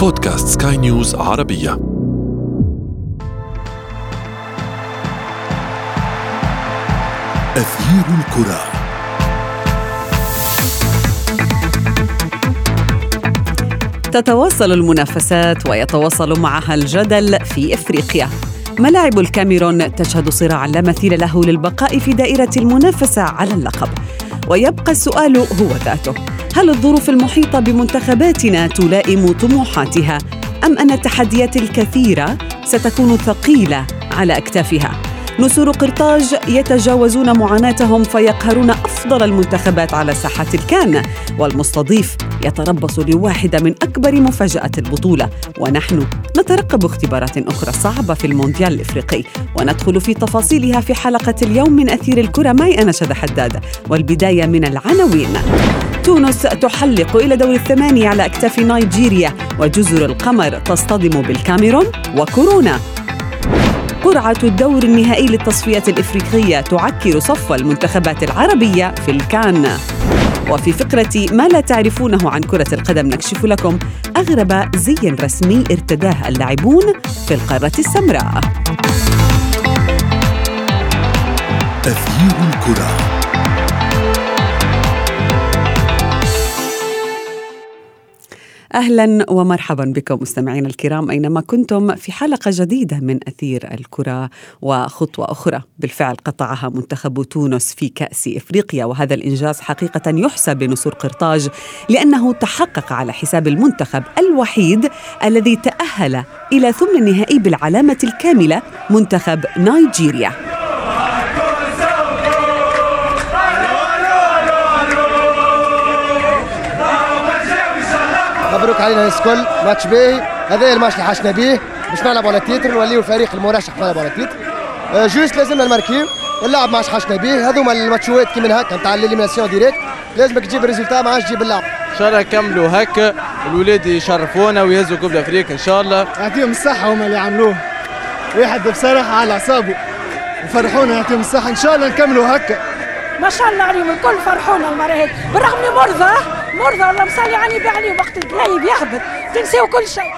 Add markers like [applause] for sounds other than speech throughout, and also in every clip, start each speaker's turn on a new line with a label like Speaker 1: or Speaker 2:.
Speaker 1: بودكاست سكاي نيوز عربية. أثير الكرة.
Speaker 2: تتواصل المنافسات ويتواصل معها الجدل في إفريقيا. ملاعب الكاميرون تشهد صراعا لا مثيل له للبقاء في دائرة المنافسة على اللقب. ويبقى السؤال هو ذاته. هل الظروف المحيطة بمنتخباتنا تلائم طموحاتها؟ أم أن التحديات الكثيرة ستكون ثقيلة على أكتافها؟ نسور قرطاج يتجاوزون معاناتهم فيقهرون أفضل المنتخبات على ساحة الكان والمستضيف يتربص لواحدة من أكبر مفاجآت البطولة. ونحن نترقب اختبارات أخرى صعبة في المونديال الإفريقي وندخل في تفاصيلها في حلقة اليوم من أثير الكرة. معي أنا شذى حداد والبداية من العناوين. تونس تحلق إلى دور الثمانية على أكتاف نيجيريا وجزر القمر تصطدم بالكاميرون وكورونا. قرعة الدور النهائي للتصفيات الإفريقية تعكر صف المنتخبات العربية في الكان. وفي فقرة ما لا تعرفونه عن كرة القدم نكشف لكم أغرب زي رسمي ارتداه اللاعبون في القارة السمراء.
Speaker 1: أثير الكرة.
Speaker 2: أهلا ومرحبا بكم مستمعينا الكرام أينما كنتم في حلقة جديدة من أثير الكرة وخطوة أخرى. بالفعل قطعها منتخب تونس في كأس إفريقيا وهذا الإنجاز حقيقة يحسب لنسور قرطاج لأنه تحقق على حساب المنتخب الوحيد الذي تأهل إلى ثمن النهائي بالعلامة الكاملة منتخب نيجيريا.
Speaker 3: مبروك علينا الناس الكل ماتش باهي هذا الماتش اللي حاجتنا به باش نلعب على ال titre نوليو الفريق المرشح نلعب على ال titre. أه juste لازمنا نماركيو واللعب ما حاجتنا به هذوما الماتشوات كيما هكا نتاع ال élimination directe. لازمك تجيب ال résultat ما عادش تجيب اللعب
Speaker 4: إن شاء الله يكملوا هكا. الولاد يشرفونا ويهزوا coupe أفريقيا إن شاء الله.
Speaker 5: يعطيهم الصحة هما اللي عملوه. واحد بصراحة على أعصابه. وفرحونا يعطيهم الصحة. إن شاء الله نكملوا هكا.
Speaker 6: ما شاء الله عليهم الكل فرحونا المرة هذه بالرغم اني مرضى مرضى والله مصلي عني بعلي وقت القلايب يهبط تنسيو كل شيء.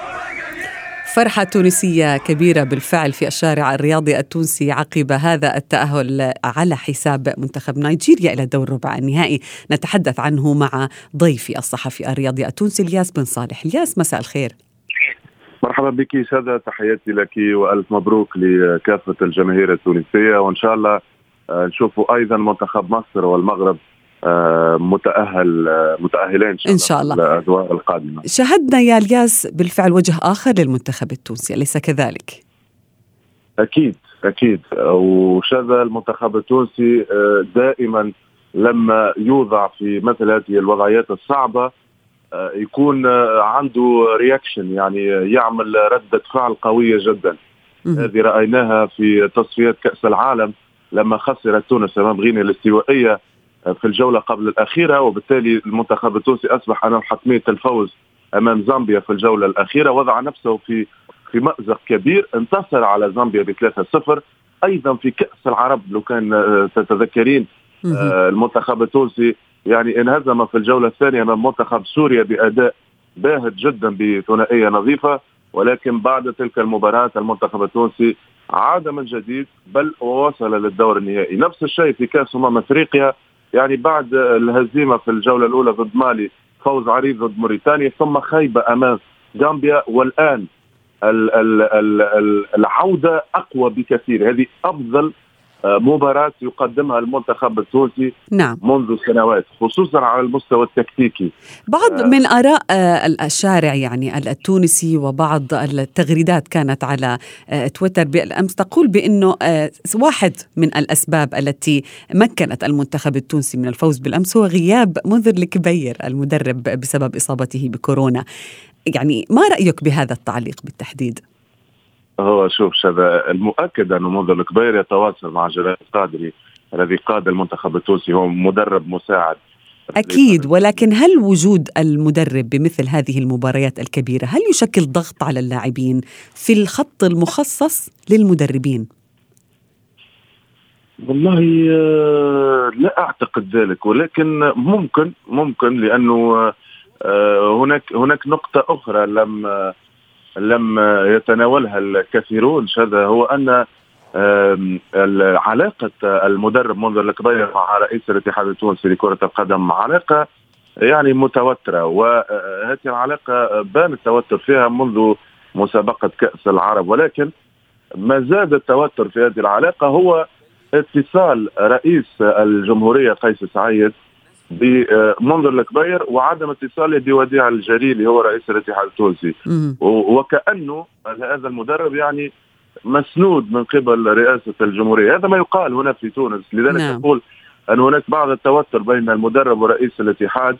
Speaker 2: فرحة تونسية كبيرة بالفعل في الشارع الرياضي التونسي عقب هذا التأهل على حساب منتخب نيجيريا إلى دور ربع النهائي. نتحدث عنه مع ضيفي الصحفي الرياضي التونسي الياس بن صالح. الياس مساء الخير.
Speaker 7: مرحبا بك سادة تحياتي لك وألف مبروك لكافة الجماهير التونسية. وإن شاء الله نشوفوا أيضا منتخب مصر والمغرب متأهل متأهلين
Speaker 2: إن شاء الله.
Speaker 7: الادوار القادمة.
Speaker 2: شاهدنا يا الياس بالفعل وجه آخر للمنتخب التونسي أليس كذلك؟
Speaker 7: أكيد أكيد. وشذا المنتخب التونسي دائما لما يوضع في مثل هذه الوضعيات الصعبة يكون عنده reaction يعني يعمل ردة فعل قوية جدا. هذه رأيناها في تصفيات كأس العالم لما خسرت تونس أمام غينيا الاستوائية. في الجولة قبل الأخيرة وبالتالي المنتخب التونسي أصبح امام حتمية الفوز أمام زامبيا في الجولة الأخيرة. وضع نفسه في في مأزق كبير. انتصر على زامبيا ب 3-0 أيضا في كأس العرب لو كان تتذكرين المنتخب التونسي يعني انهزم في الجولة الثانية أمام منتخب سوريا بأداء باهت جدا بثنائية نظيفة. ولكن بعد تلك المباراة المنتخب التونسي عاد من جديد بل ووصل للدور النهائي. نفس الشيء في كأس أمم أفريقيا. يعني بعد الهزيمة في الجولة الأولى ضد مالي فوز عريض ضد موريتانيا ثم خيبه أمام غامبيا والآن العودة أقوى بكثير. هذه أفضل مباراة يقدمها المنتخب التونسي
Speaker 2: نعم.
Speaker 7: منذ سنوات خصوصا على المستوى التكتيكي
Speaker 2: بعض آه من آراء الشارع يعني التونسي وبعض التغريدات كانت على تويتر بالأمس تقول بأنه واحد من الأسباب التي مكنت المنتخب التونسي من الفوز بالأمس هو غياب منذر الكبير المدرب بسبب إصابته بكورونا يعني ما رأيك بهذا التعليق بالتحديد؟
Speaker 7: هو شوف شذا المؤكد أنه منذر الكبير يتواصل مع جلال القادري الذي قاد المنتخب التونسي هو مدرب مساعد
Speaker 2: أكيد ولكن هل وجود المدرب بمثل هذه المباريات الكبيرة هل يشكل ضغط على اللاعبين في الخط المخصص للمدربين؟
Speaker 7: والله لا أعتقد ذلك ولكن ممكن ممكن لأنه هناك هناك نقطة أخرى لم لم يتناولها الكثيرون. هذا هو أن علاقة المدرب منذر الكبير مع رئيس الاتحاد التونسي لكرة القدم علاقة يعني متوترة وهذه العلاقة بان التوتر فيها منذ مسابقة كأس العرب ولكن ما زاد التوتر في هذه العلاقة هو اتصال رئيس الجمهورية قيس سعيد بمنظر الكبير وعدم اتصاله بوديع الجليلي هو رئيس الاتحاد التونسي. وكأنه هذا المدرب يعني مسنود من قبل رئاسة الجمهورية. هذا ما يقال هنا في تونس. لذلك نعم. أقول أن هناك بعض التوتر بين المدرب ورئيس الاتحاد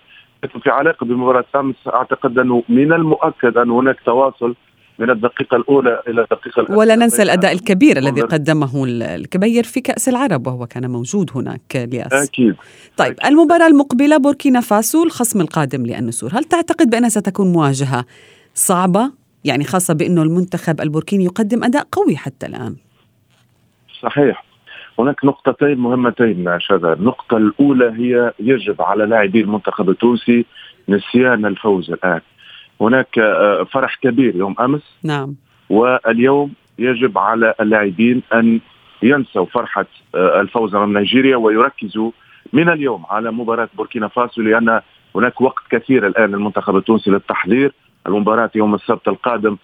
Speaker 7: في علاقة بمباراة أمس أعتقد أنه من المؤكد أن هناك تواصل من الدقيقة الأولى إلى الدقيقة الأخيرة.
Speaker 2: ولا ننسى الأداء الكبير الذي قدمه الكبير في كأس العرب وهو كان موجود هناك إلياس.
Speaker 7: أكيد.
Speaker 2: طيب أكيد. المباراة المقبلة بوركينا فاسو الخصم القادم للنسور هل تعتقد بأنها ستكون مواجهة صعبة؟ يعني خاصة بأنه المنتخب البوركيني يقدم أداء قوي حتى الآن.
Speaker 7: صحيح. هناك نقطتين مهمتين شذا النقطة الأولى هي يجب على لاعبي المنتخب التونسي نسيان الفوز الآن. هناك آه، فرح كبير يوم أمس.
Speaker 2: نعم.
Speaker 7: واليوم يجب على اللاعبين أن ينسوا فرحة آه، الفوز أمام نيجيريا ويركزوا من اليوم على مباراة بوركينا فاسو لأن هناك وقت كثير الآن للمنتخب التونسي للتحضير. المباراة يوم السبت القادم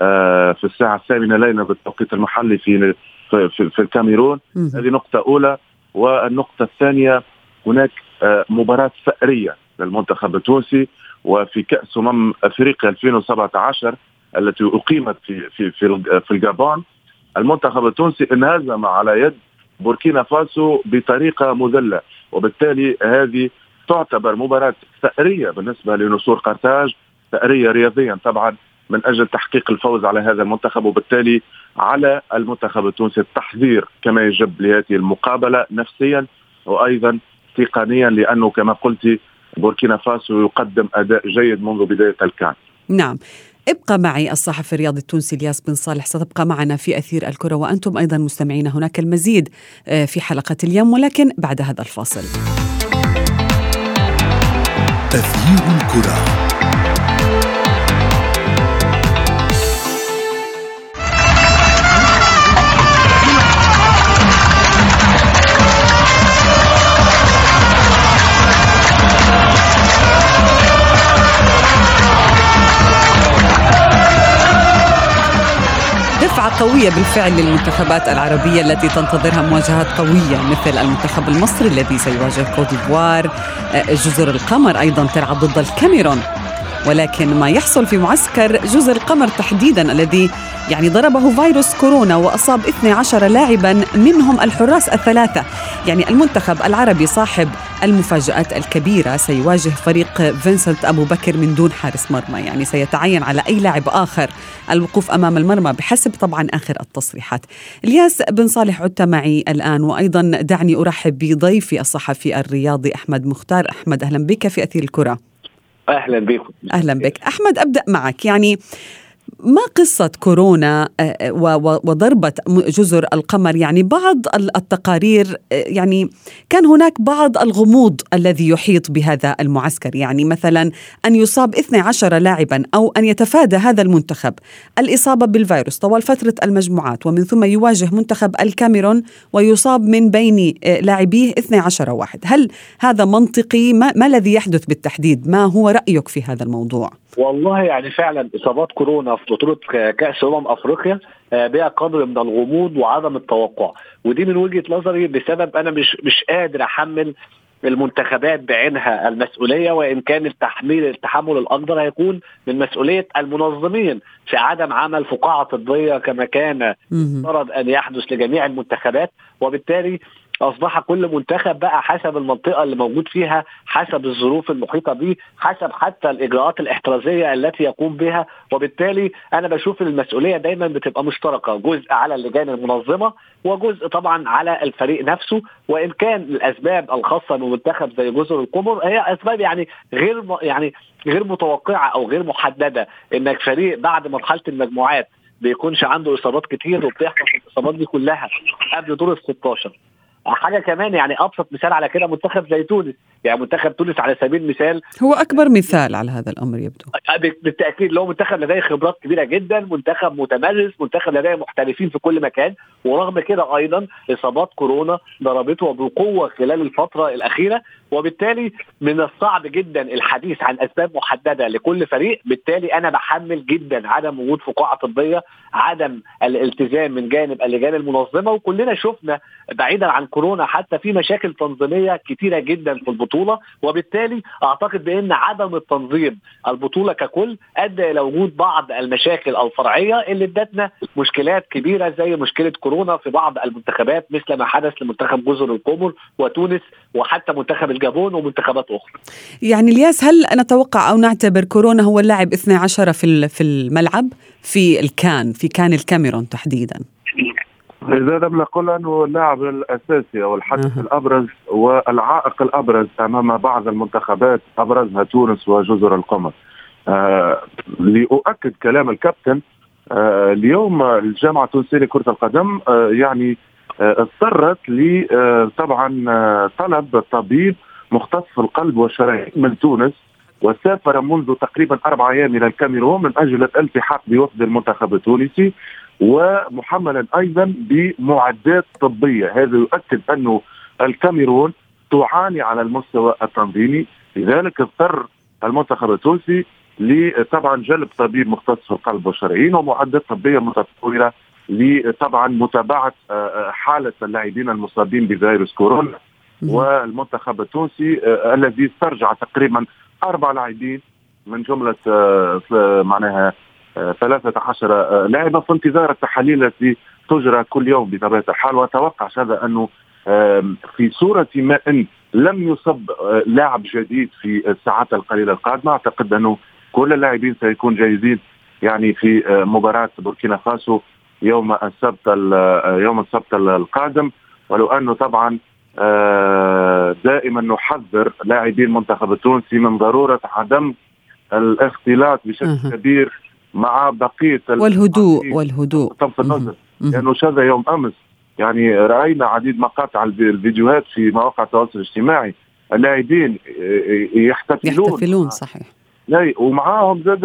Speaker 7: آه، في الساعة الثامنة ليلة بالتوقيت المحلي في في, في الكاميرون. هذه نقطة أولى. والنقطة الثانية هناك مباراة ثأرية للمنتخب التونسي. وفي كأس أمم أفريقيا 2017 التي أقيمت في في في, في الجابون المنتخب التونسي انهزم على يد بوركينا فاسو بطريقة مذلة. وبالتالي هذه تعتبر مباراة ثأرية بالنسبة لنسور قرطاج ثأرية رياضيا طبعا من أجل تحقيق الفوز على هذا المنتخب. وبالتالي على المنتخب التونسي التحضير كما يجب لهذه المقابلة نفسيا وأيضا تقنيا لأنه كما قلت بوركينا فاسو يقدم أداء جيد منذ بداية الكان
Speaker 2: نعم. ابقى معي الصحفي الرياضي التونسي الياس بن صالح. ستبقى معنا في أثير الكرة وأنتم أيضا مستمعين هناك المزيد آه، في حلقة اليوم ولكن بعد هذا الفاصل.
Speaker 1: أثير
Speaker 2: الكرة. قوية بالفعل للمنتخبات العربية التي تنتظرها مواجهات قوية مثل المنتخب المصري الذي سيواجه كوت ديفوار آه، جزر القمر أيضا تلعب ضد الكاميرون. ولكن ما يحصل في معسكر جزر القمر تحديدا الذي يعني ضربه فيروس كورونا وأصاب 12 لاعبا منهم الحراس الثلاثة. يعني المنتخب العربي صاحب المفاجآت الكبيرة سيواجه فريق فينسنت أبو بكر من دون حارس مرمى. يعني سيتعين على أي لاعب آخر الوقوف أمام المرمى بحسب طبعا آخر التصريحات. إلياس بن صالح عدت معي الآن وأيضا دعني أرحب بضيفي الصحفي الرياضي أحمد مختار. أحمد أهلا بك في أثير الكرة.
Speaker 8: أهلا بكم
Speaker 2: أهلا بك. أحمد أبدأ معك. يعني ما قصة كورونا آه، آه، وضربة جزر القمر؟ يعني بعض التقارير آه، يعني كان هناك بعض الغموض الذي يحيط بهذا المعسكر. يعني مثلا أن يصاب 12 لاعبا أو أن يتفادى هذا المنتخب. الإصابة بالفيروس طوال فترة المجموعات ومن ثم يواجه منتخب الكاميرون ويصاب من بين لاعبيه 12 واحد. هل هذا منطقي؟ ما, ما الذي يحدث بالتحديد؟ ما هو رأيك في هذا الموضوع؟
Speaker 8: والله يعني فعلا إصابات كورونا في بطولة كأس أمم أفريقيا آه، بها قدر من الغموض وعدم التوقع. ودي من وجهة نظري بسبب أنا مش مش قادر أحمل المنتخبات بعينها المسؤولية وإن كان التحميل التحمل الاكبر هيكون من مسؤولية المنظمين في عدم عمل فقاعة طبية كما كان مفترض أن يحدث لجميع المنتخبات. وبالتالي أصبح كل منتخب بقى حسب المنطقة اللي موجود فيها حسب الظروف المحيطة به حسب حتى الإجراءات الاحترازية التي يقوم بها. وبالتالي أنا بشوف المسؤولية دايما بتبقى مشتركة جزء على اللجان المنظمة وجزء طبعا على الفريق نفسه. وإن كان الأسباب الخاصة بمنتخب زي جزر القمر هي أسباب يعني غير يعني غير متوقعة أو غير محددة. إنك فريق بعد مرحلة المجموعات بيكونش عنده إصابات كتير وبتحصل الإصابات دي كلها قبل دور ال 16 حاجة كمان يعني أبسط مثال على كده منتخب زي تونس. يعني منتخب تونس على سبيل المثال
Speaker 2: هو أكبر مثال على هذا الأمر يبدو.
Speaker 8: بالتأكيد لو منتخب لديه خبرات كبيرة جدا منتخب متمرس منتخب لديه محترفين في كل مكان ورغم كده أيضا إصابات كورونا ضربته بقوه خلال الفترة الأخيرة. وبالتالي من الصعب جدا الحديث عن أسباب محددة لكل فريق. بالتالي أنا بحمل جدا عدم وجود فقاعة طبية عدم الالتزام من جانب اللجان المنظمة. وكلنا شفنا بعيدا عن كورونا حتى في مشاكل تنظيمية كثيره جدا في البطولة وبالتالي أعتقد بأن عدم التنظيم البطولة ككل أدى إلى وجود بعض المشاكل الفرعية اللي ادتنا مشكلات كبيرة زي مشكلة كورونا في بعض المنتخبات مثل ما حدث لمنتخب جزر القمر وتونس وحتى منتخب الجابون ومنتخبات أخرى.
Speaker 2: يعني الياس هل نتوقع أو نعتبر كورونا هو اللاعب 12 في في الملعب في الكان في كان الكاميرون تحديدا؟
Speaker 7: اذا لم نقل أنه اللاعب الأساسي أو الحدث الأبرز والعائق الأبرز أمام بعض المنتخبات أبرزها تونس وجزر القمر. آه لأؤكد كلام الكابتن آه اليوم الجامعة التونسية لكرة القدم آه يعني آه اضطرت ل آه طبعا آه طلب طبيب مختص في القلب والشرايين من تونس وسافر منذ تقريبا أربع أيام إلى الكاميرون من أجل الالتحاق بوفد المنتخب التونسي ومحملا أيضا بمعدات طبية. هذا يؤكد انه الكاميرون تعاني على المستوى التنظيمي. لذلك اضطر المنتخب التونسي لطبعا جلب طبيب مختص في القلب والشرايين ومعدات طبية متطورة لطبعا متابعة حالة اللاعبين المصابين بفيروس كورونا. والمنتخب التونسي الذي استرجع تقريبا أربع لاعبين من جملة معناها 13 لاعبا في انتظار التحاليل التي تجرى كل يوم بطبيعة الحال. وأتوقع هذا انه في صورة ما إن لم يصب لاعب جديد في الساعات القليلة القادمة. أعتقد انه كل اللاعبين سيكون جاهزين يعني في مباراة بوركينا فاسو يوم السبت يوم السبت القادم. ولو انه طبعا دائما نحذر لاعبي المنتخب التونسي من ضرورة عدم الاختلاط بشكل كبير مع بقية
Speaker 2: والهدوء والهدوء.
Speaker 7: طرف النظر. لأنه شذا يوم أمس. يعني رأينا عديد مقاطع الفيديوهات في مواقع التواصل الاجتماعي. اللاعبين يحتفلون.
Speaker 2: يحتفلون صحيح.
Speaker 7: لا ومعاهم زاد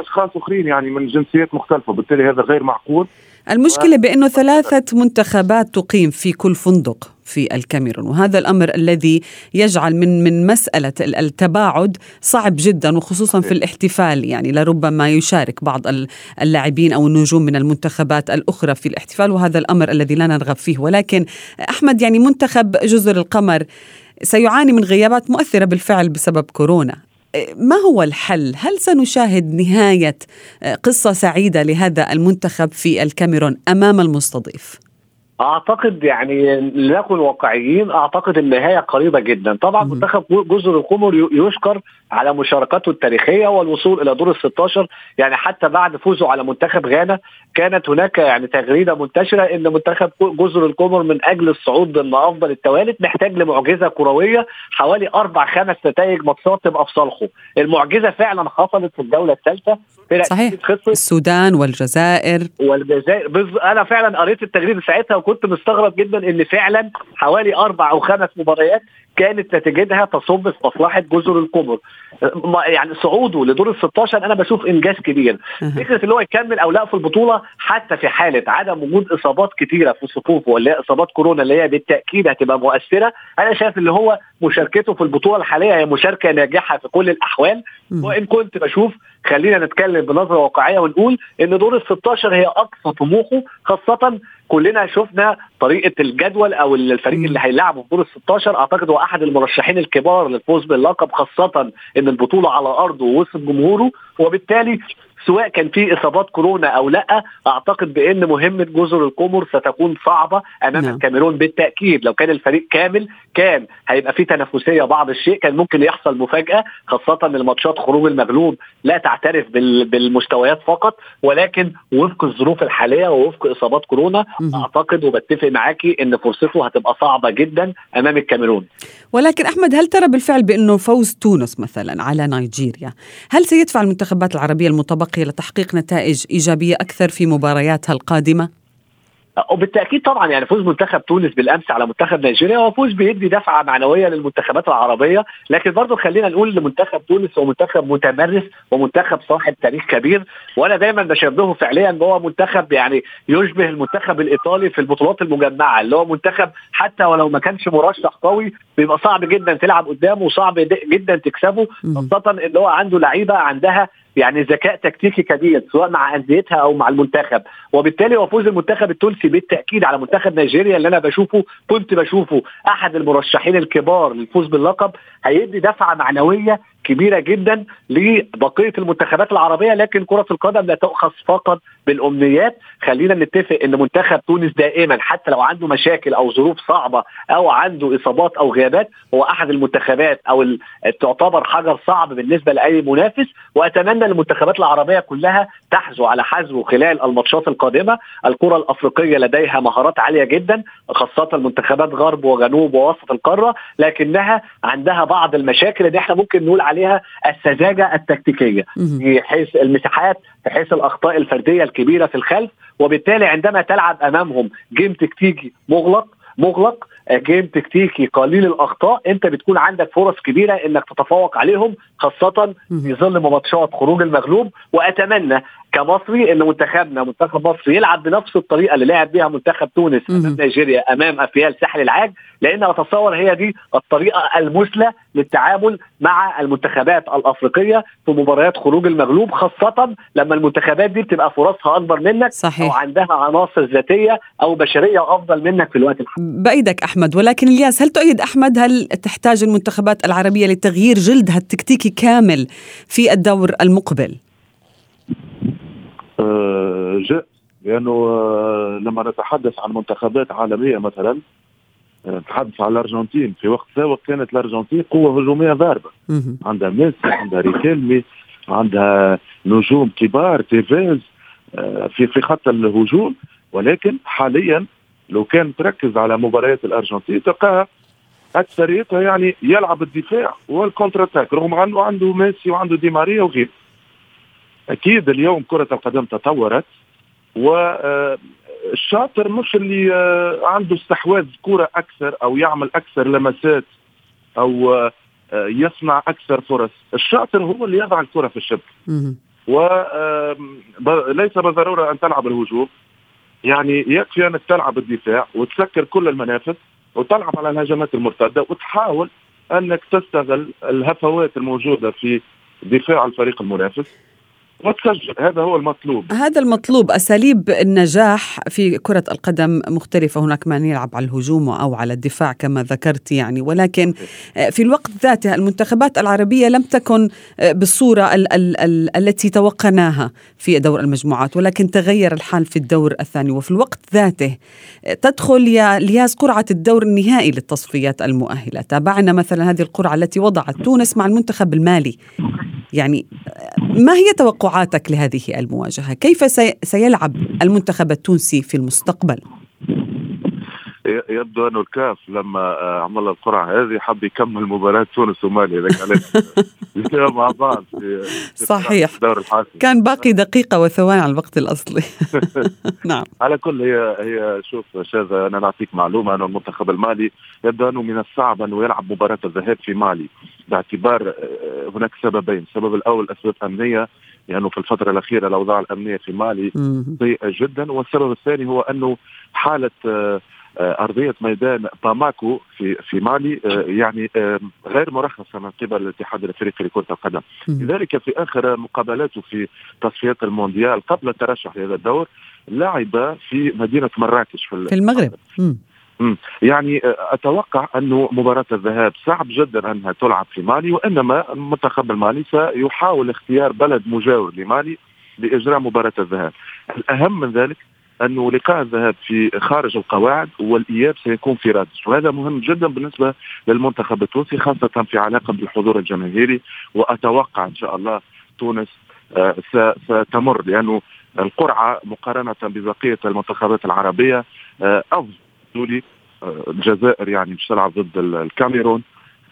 Speaker 7: أشخاص أخرين يعني من جنسيات مختلفة. بالتالي هذا غير معقول.
Speaker 2: المشكلة بأنه ثلاثة منتخبات تقيم في كل فندق. في الكاميرون وهذا الأمر الذي يجعل من من مسألة التباعد صعب جدا وخصوصا في الاحتفال يعني لربما يشارك بعض اللاعبين أو النجوم من المنتخبات الأخرى في الاحتفال وهذا الأمر الذي لا نرغب فيه ولكن أحمد يعني منتخب جزر القمر سيعاني من غيابات مؤثرة بالفعل بسبب كورونا ما هو الحل؟ هل سنشاهد نهاية قصة سعيدة لهذا المنتخب في الكاميرون أمام المستضيف؟
Speaker 8: أعتقد يعني لنكن واقعيين أعتقد النهاية قريبة جدا. طبعا منتخب جزر القمر يشكر على مشاركته التاريخية والوصول إلى دور ال 16 يعني حتى بعد فوزه على منتخب غانا كانت هناك يعني تغريدة منتشرة إن منتخب جزر القمر من أجل الصعود ضمن أفضل التوالد محتاج لمعجزة كروية حوالي أربع خمس نتائج ماتشات تبقى في صالحه. المعجزة فعلا حصلت في الجوله الثالثة.
Speaker 2: صحيح. السودان والجزائر.
Speaker 8: والجزائر. بز... أنا فعلا قريت التغريده ساعتها وكنت مستغرب جدا إن فعلا حوالي أربع أو خمس مباريات كانت نتيجتها تصب في مصلحة جزر القمر. يعني صعوده لدور ال 16 أنا بشوف إنجاز كبير. فكرة اللي هو يكمل أو لا في البطولة حتى في حالة عدم وجود إصابات كثيره في صفوفه ولا هي إصابات كورونا اللي هي بالتأكيد هتبقى مؤثرة أنا شايف اللي هو مشاركته في البطولة الحالية هي مشاركة ناجحة في كل الأحوال. وإن كنت بشوف خلينا نتكلم بنظرة واقعية ونقول إن دور ال 16 هي أقصى طموحه خاصة كلنا شفنا طريقة الجدول أو الفريق اللي هيلعبه في دور ال 16 أعتقد هو أحد المرشحين الكبار للفوز باللقب خاصة إن البطولة على أرضه ووسط جمهوره وبالتالي سواء كان في إصابات كورونا أو لأ أعتقد بأن مهمة جزر القمر ستكون صعبة أمام نعم. الكاميرون بالتأكيد. لو كان الفريق كامل كان هيبقى في تنافسية بعض الشيء كان ممكن يحصل مفاجأة خاصة الماتشات خروج المغلوب لا تعترف بالمستويات فقط ولكن وفق الظروف الحالية ووفق إصابات كورونا أعتقد وبتفق معاكي إن فرصته هتبقى صعبة جدا أمام الكاميرون.
Speaker 2: ولكن أحمد هل ترى بالفعل بأنه فوز تونس مثلا على نيجيريا؟ هل سيدفع المنتخبات العربية المتبقيه لتحقيق نتائج إيجابية أكثر في مبارياتها القادمة؟
Speaker 8: وبالتأكيد طبعا يعني فوز منتخب تونس بالأمس على منتخب نيجيريا هو فوز بيدي دفعة معنوية للمنتخبات العربية لكن برضه خلينا نقول لمنتخب تونس هو منتخب متمرس ومنتخب صاحب تاريخ كبير وأنا دايما بشبهه فعليا إن هو منتخب يعني يشبه المنتخب الإيطالي في البطولات المجمعة اللي هو منتخب حتى ولو ما كانش مرشح قوي بيبقى صعب جدا تلعب قدامه وصعب جدا تكسبه خاصة إن هو عنده لعيبة عندها يعني ذكاء تكتيكي كبير سواء مع أنديتها أو مع المنتخب. وبالتالي وفوز المنتخب التونسي بالتأكيد على منتخب نيجيريا اللي أنا بشوفه كنت بشوفه أحد المرشحين الكبار للفوز باللقب هيدي دفعة معنوية كبيرة جدا لبقية المنتخبات العربية لكن كرة القدم لا تؤخذ فقط بالأمنيات. خلينا نتفق إن منتخب تونس دائما حتى لو عنده مشاكل أو ظروف صعبة أو عنده إصابات أو غيابات هو أحد المنتخبات أو تعتبر حجر صعب بالنسبة لأي منافس. وأتمنى المنتخبات العربية كلها تحزو على حزو خلال الماتشات القادمة. الكرة الأفريقية لديها مهارات عالية جدا خاصة المنتخبات غرب وجنوب ووسط القارة لكنها عندها بعض المشاكل اللي إحنا ممكن نقول عليها السذاجة التكتيكية في حيث المساحات في حيث الأخطاء الفردية الكبيرة في الخلف وبالتالي عندما تلعب أمامهم جيم تكتيكي مغلق مغلق جيم تكتيكي قليل الأخطاء أنت بتكون عندك فرص كبيرة إنك تتفوق عليهم خاصة في ظل ماتشات خروج المغلوب وأتمنى كمصري ان منتخبنا منتخب مصر يلعب بنفس الطريقة اللي لعب بها منتخب تونس أمام نيجيريا أمام أفيال ساحل العاج لأن أتصور هي دي الطريقة المثلى للتعامل مع المنتخبات الأفريقية في مباريات خروج المغلوب خاصة لما المنتخبات دي بتبقى فرصها أكبر منك
Speaker 2: صحيح.
Speaker 8: أو عندها عناصر ذاتية أو بشرية أفضل منك في الوقت الحالي.
Speaker 2: بايدك أحمد ولكن إلياس هل تؤيد أحمد هل تحتاج المنتخبات العربية لتغيير جلدها التكتيكي كامل في الدور المقبل؟
Speaker 7: جاء لأنه آه، لما نتحدث عن منتخبات عالمية مثلا آه، نتحدث عن الأرجنتين في وقت سابق كانت الأرجنتين قوة هجومية ضاربة. عندها ميسي عندها ريكيلمي عندها نجوم كبار تيفيز في في خط الهجوم. ولكن حاليا لو كان تركز على مباريات الأرجنتين تلقاها اكثريتها يعني يلعب الدفاع وال counter attack رغم أنه عنده ميسي وعنده دي ماريا وغيره. أكيد اليوم كرة القدم تطورت والشاطر مش اللي آه، عنده استحواذ كرة أكثر أو يعمل أكثر لمسات أو آه، يصنع أكثر فرص. الشاطر هو اللي يضع الكرة في الشبكة. وليس بالضرورة أن تلعب الهجوم. يعني يكفي أنك تلعب الدفاع وتسكر كل المنافذ وتلعب على الهجمات المرتدة وتحاول أنك تستغل الهفوات الموجودة في دفاع الفريق المنافس. وتسجل هذا هو المطلوب.
Speaker 2: هذا المطلوب. أساليب النجاح في كرة القدم مختلفة. هناك من يلعب على الهجوم أو على الدفاع كما ذكرت يعني. ولكن في الوقت ذاته المنتخبات العربية لم تكن بالصورة ال- ال- ال- التي توقعناها في دور المجموعات ولكن تغير الحال في الدور الثاني. وفي الوقت ذاته تدخل يا لياس قرعة الدور النهائي للتصفيات المؤهلة. تابعنا مثلا هذه القرعة التي وضعت تونس مع المنتخب المالي. يعني ما هي توقعاتك لهذه المواجهة؟ كيف سيلعب المنتخب التونسي في المستقبل؟
Speaker 7: يبدو أنه الكاف لما آه، عمل القرعة هذه حب يكمل مباراة تونس ومالي. اذا [laughs] [laughs] كانت مع بعض في
Speaker 2: صحيح. الدور الحاسم. كان باقي دقيقة وثواني على الوقت الأصلي. [laughs] نعم.
Speaker 7: على كل هي هي شوف شاذة أنا نعطيك معلومة أنه المنتخب المالي يبدو أنه من الصعب أنه يلعب مباراة الذهاب في مالي. باعتبار آه، هناك سببين، السبب الأول أسباب أمنية. لأنه في الفترة الأخيرة الأوضاع الأمنية في مالي سيئة جدا. والسبب الثاني هو أنه حالة آه، آه، أرضية ميدان باماكو في في مالي يعني غير مرخصة من قبل الاتحاد الأفريقي لكرة القدم. لذلك في آخر مقابلاته في تصفيات المونديال قبل الترشح لهذا الدور لعب في مدينة مراكش
Speaker 2: في, في المغرب.
Speaker 7: يعني أتوقع أنه مباراة الذهاب صعب جدا أنها تلعب في مالي وإنما المنتخب المالي سيحاول اختيار بلد مجاور لمالي لإجراء مباراة الذهاب. الأهم من ذلك أنه لقاء الذهاب في خارج القواعد والإياب سيكون في رادس وهذا مهم جدا بالنسبة للمنتخب التونسي خاصة في علاقة بالحضور الجماهيري. وأتوقع إن شاء الله تونس آه، ستمر لأنه القرعة مقارنة ببقية المنتخبات العربية آه، أفضل. لي آه، الجزائر يعني مش تلعب ضد الكاميرون.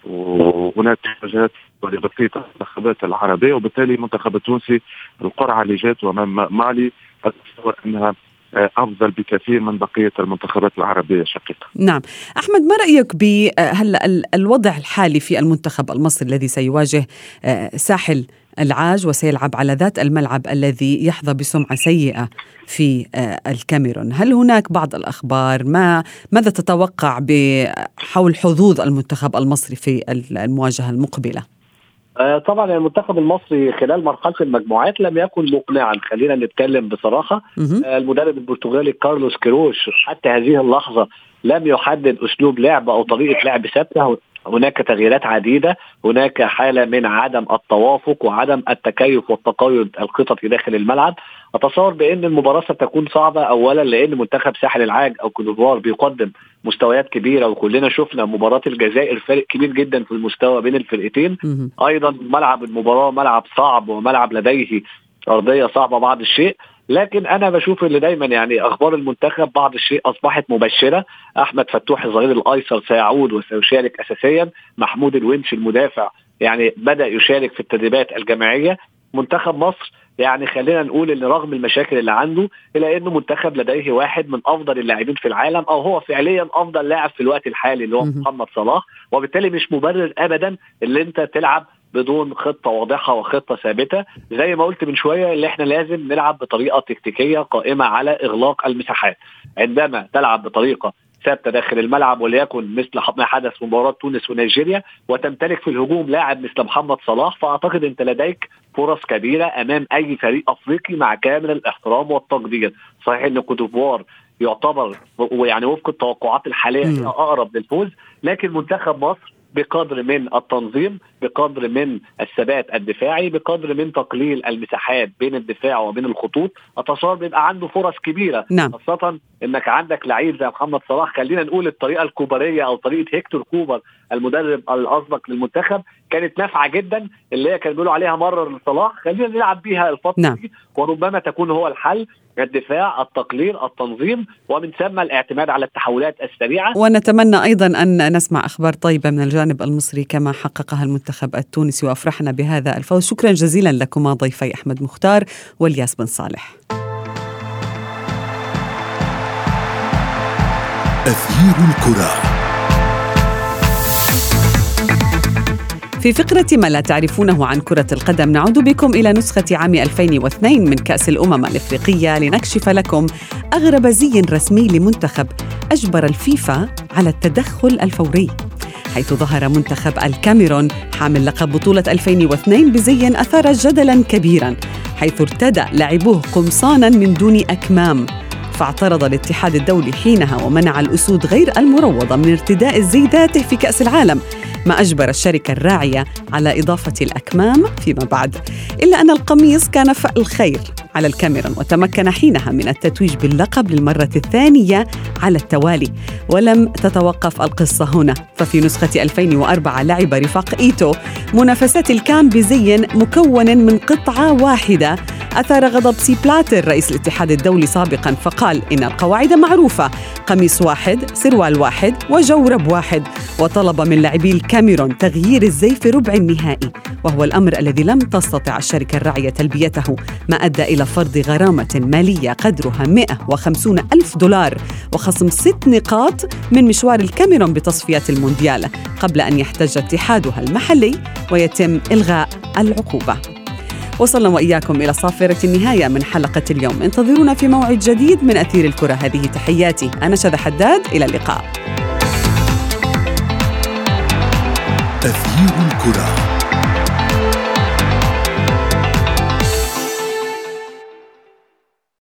Speaker 7: وهناك مواجهات لبقيه المنتخبات العربية وبالتالي المنتخب التونسي القرعة اللي جات امام مالي اتصور أنها أفضل بكثير من بقية المنتخبات العربية شقيقة.
Speaker 2: نعم، أحمد ما رأيك بهلا الوضع الحالي في المنتخب المصري الذي سيواجه ساحل العاج وسيلعب على ذات الملعب الذي يحظى بسمعة سيئة في الكاميرون، هل هناك بعض الأخبار ما ماذا تتوقع حول حظوظ المنتخب المصري في المواجهة المقبلة؟
Speaker 8: آه، طبعا المنتخب المصري خلال مرحلة المجموعات لم يكن مقنعا. خلينا نتكلم بصراحة. آه، المدرب البرتغالي كارلوس كيروش حتى هذه اللحظة لم يحدد أسلوب لعب أو طريقة لعب ثابتة. هناك تغييرات عديدة هناك حالة من عدم التوافق وعدم التكيف والتقيد الخططي داخل الملعب. أتصور بأن المباراة ستكون صعبة اولا لأن منتخب ساحل العاج أو كودوفوار بيقدم مستويات كبيرة وكلنا شفنا مباراة الجزائر فرق كبير جدا في المستوى بين الفرقتين. أيضا ملعب المباراة ملعب صعب وملعب لديه أرضية صعبة بعض الشيء. لكن أنا بشوف اللي دايما يعني أخبار المنتخب بعض الشيء أصبحت مبشرة. أحمد فتوح الظهير الأيسر سيعود وسيشارك اساسيا. محمود الونش المدافع يعني بدأ يشارك في التدريبات الجماعية. منتخب مصر يعني خلينا نقول إن رغم المشاكل اللي عنده إلا إنه منتخب لديه واحد من أفضل اللاعبين في العالم. أو هو فعليا أفضل لاعب في الوقت الحالي اللي هو محمد صلاح. وبالتالي مش مبرر ابدا اللي أنت تلعب بدون خطة واضحة وخطة ثابتة. زي ما قلت من شوية اللي إحنا لازم نلعب بطريقة تكتيكية قائمة على إغلاق المساحات. عندما تلعب بطريقة ثابتة داخل الملعب وليكن مثل ما حدث في مباراة تونس ونيجيريا وتمتلك في الهجوم لاعب مثل محمد صلاح فأعتقد أنت لديك فرص كبيرة أمام أي فريق أفريقي مع كامل الاحترام والتقدير. صحيح إن كوتوفوار يعتبر ويعني وفق التوقعات الحالية أقرب للفوز لكن منتخب مصر بقدر من التنظيم بقدر من الثبات الدفاعي بقدر من تقليل المساحات بين الدفاع وبين الخطوط. أتصور بيبقى عنده فرص كبيرة.
Speaker 2: نعم.
Speaker 8: خاصة إنك عندك لعيب زي محمد صلاح. خلينا نقول الطريقة الكوبريه أو طريقة هيكتور كوبر المدرب الأسبق للمنتخب كانت نافعة جدا اللي هي كانوا بيقولوا عليها مرر لصلاح. خلينا نلعب بيها الفترة
Speaker 2: نعم.
Speaker 8: دي وربما تكون هو الحل. الدفاع التقليل التنظيم ومن ثم الاعتماد على التحولات السريعة.
Speaker 2: ونتمنى أيضا أن نسمع أخبار طيبة من الجانب المصري كما حققها المنتخب. التونسي وأفرحنا بهذا الفوز. شكرا جزيلا لكما ضيفي أحمد مختار والياس بن صالح.
Speaker 1: أثير الكرة.
Speaker 2: في فقرة ما لا تعرفونه عن كرة القدم نعود بكم إلى نسخة عام 2002 من كأس الأمم الإفريقية لنكشف لكم أغرب زي رسمي لمنتخب أجبر الفيفا على التدخل الفوري. حيث ظهر منتخب الكاميرون حامل لقب بطولة 2002 بزي أثار جدلا كبيرا حيث ارتدى لاعبوه قمصانا من دون أكمام. فاعترض الاتحاد الدولي حينها ومنع الأسود غير المروضة من ارتداء الزي ذاته في كأس العالم ما أجبر الشركة الراعية على إضافة الأكمام فيما بعد. إلا أن القميص كان فأل خير على الكاميرون وتمكن حينها من التتويج باللقب للمرة الثانية على التوالي. ولم تتوقف القصة هنا. ففي نسخة 2004 لعب رفاق إيتو منافسات الكان بزي مكون من قطعة واحدة. أثار غضب سي بلاتر رئيس الاتحاد الدولي سابقا فقال إن القواعد معروفة. قميص واحد سروال واحد وجورب واحد. وطلب من لاعبي الكاميرون تغيير الزي في ربع النهائي. وهو الأمر الذي لم تستطع الشركة الراعية تلبيته. ما أدى إلى فرض غرامة مالية قدرها 150 ألف دولار وخصم ست نقاط من مشوار الكاميرون بتصفيات المونديال قبل أن يحتج اتحادها المحلي ويتم إلغاء العقوبة. وصلنا وإياكم إلى صافرة النهاية من حلقة اليوم. انتظرونا في موعد جديد من أثير الكرة. هذه تحياتي. أنا شذى حداد. إلى اللقاء.
Speaker 1: أثير الكرة.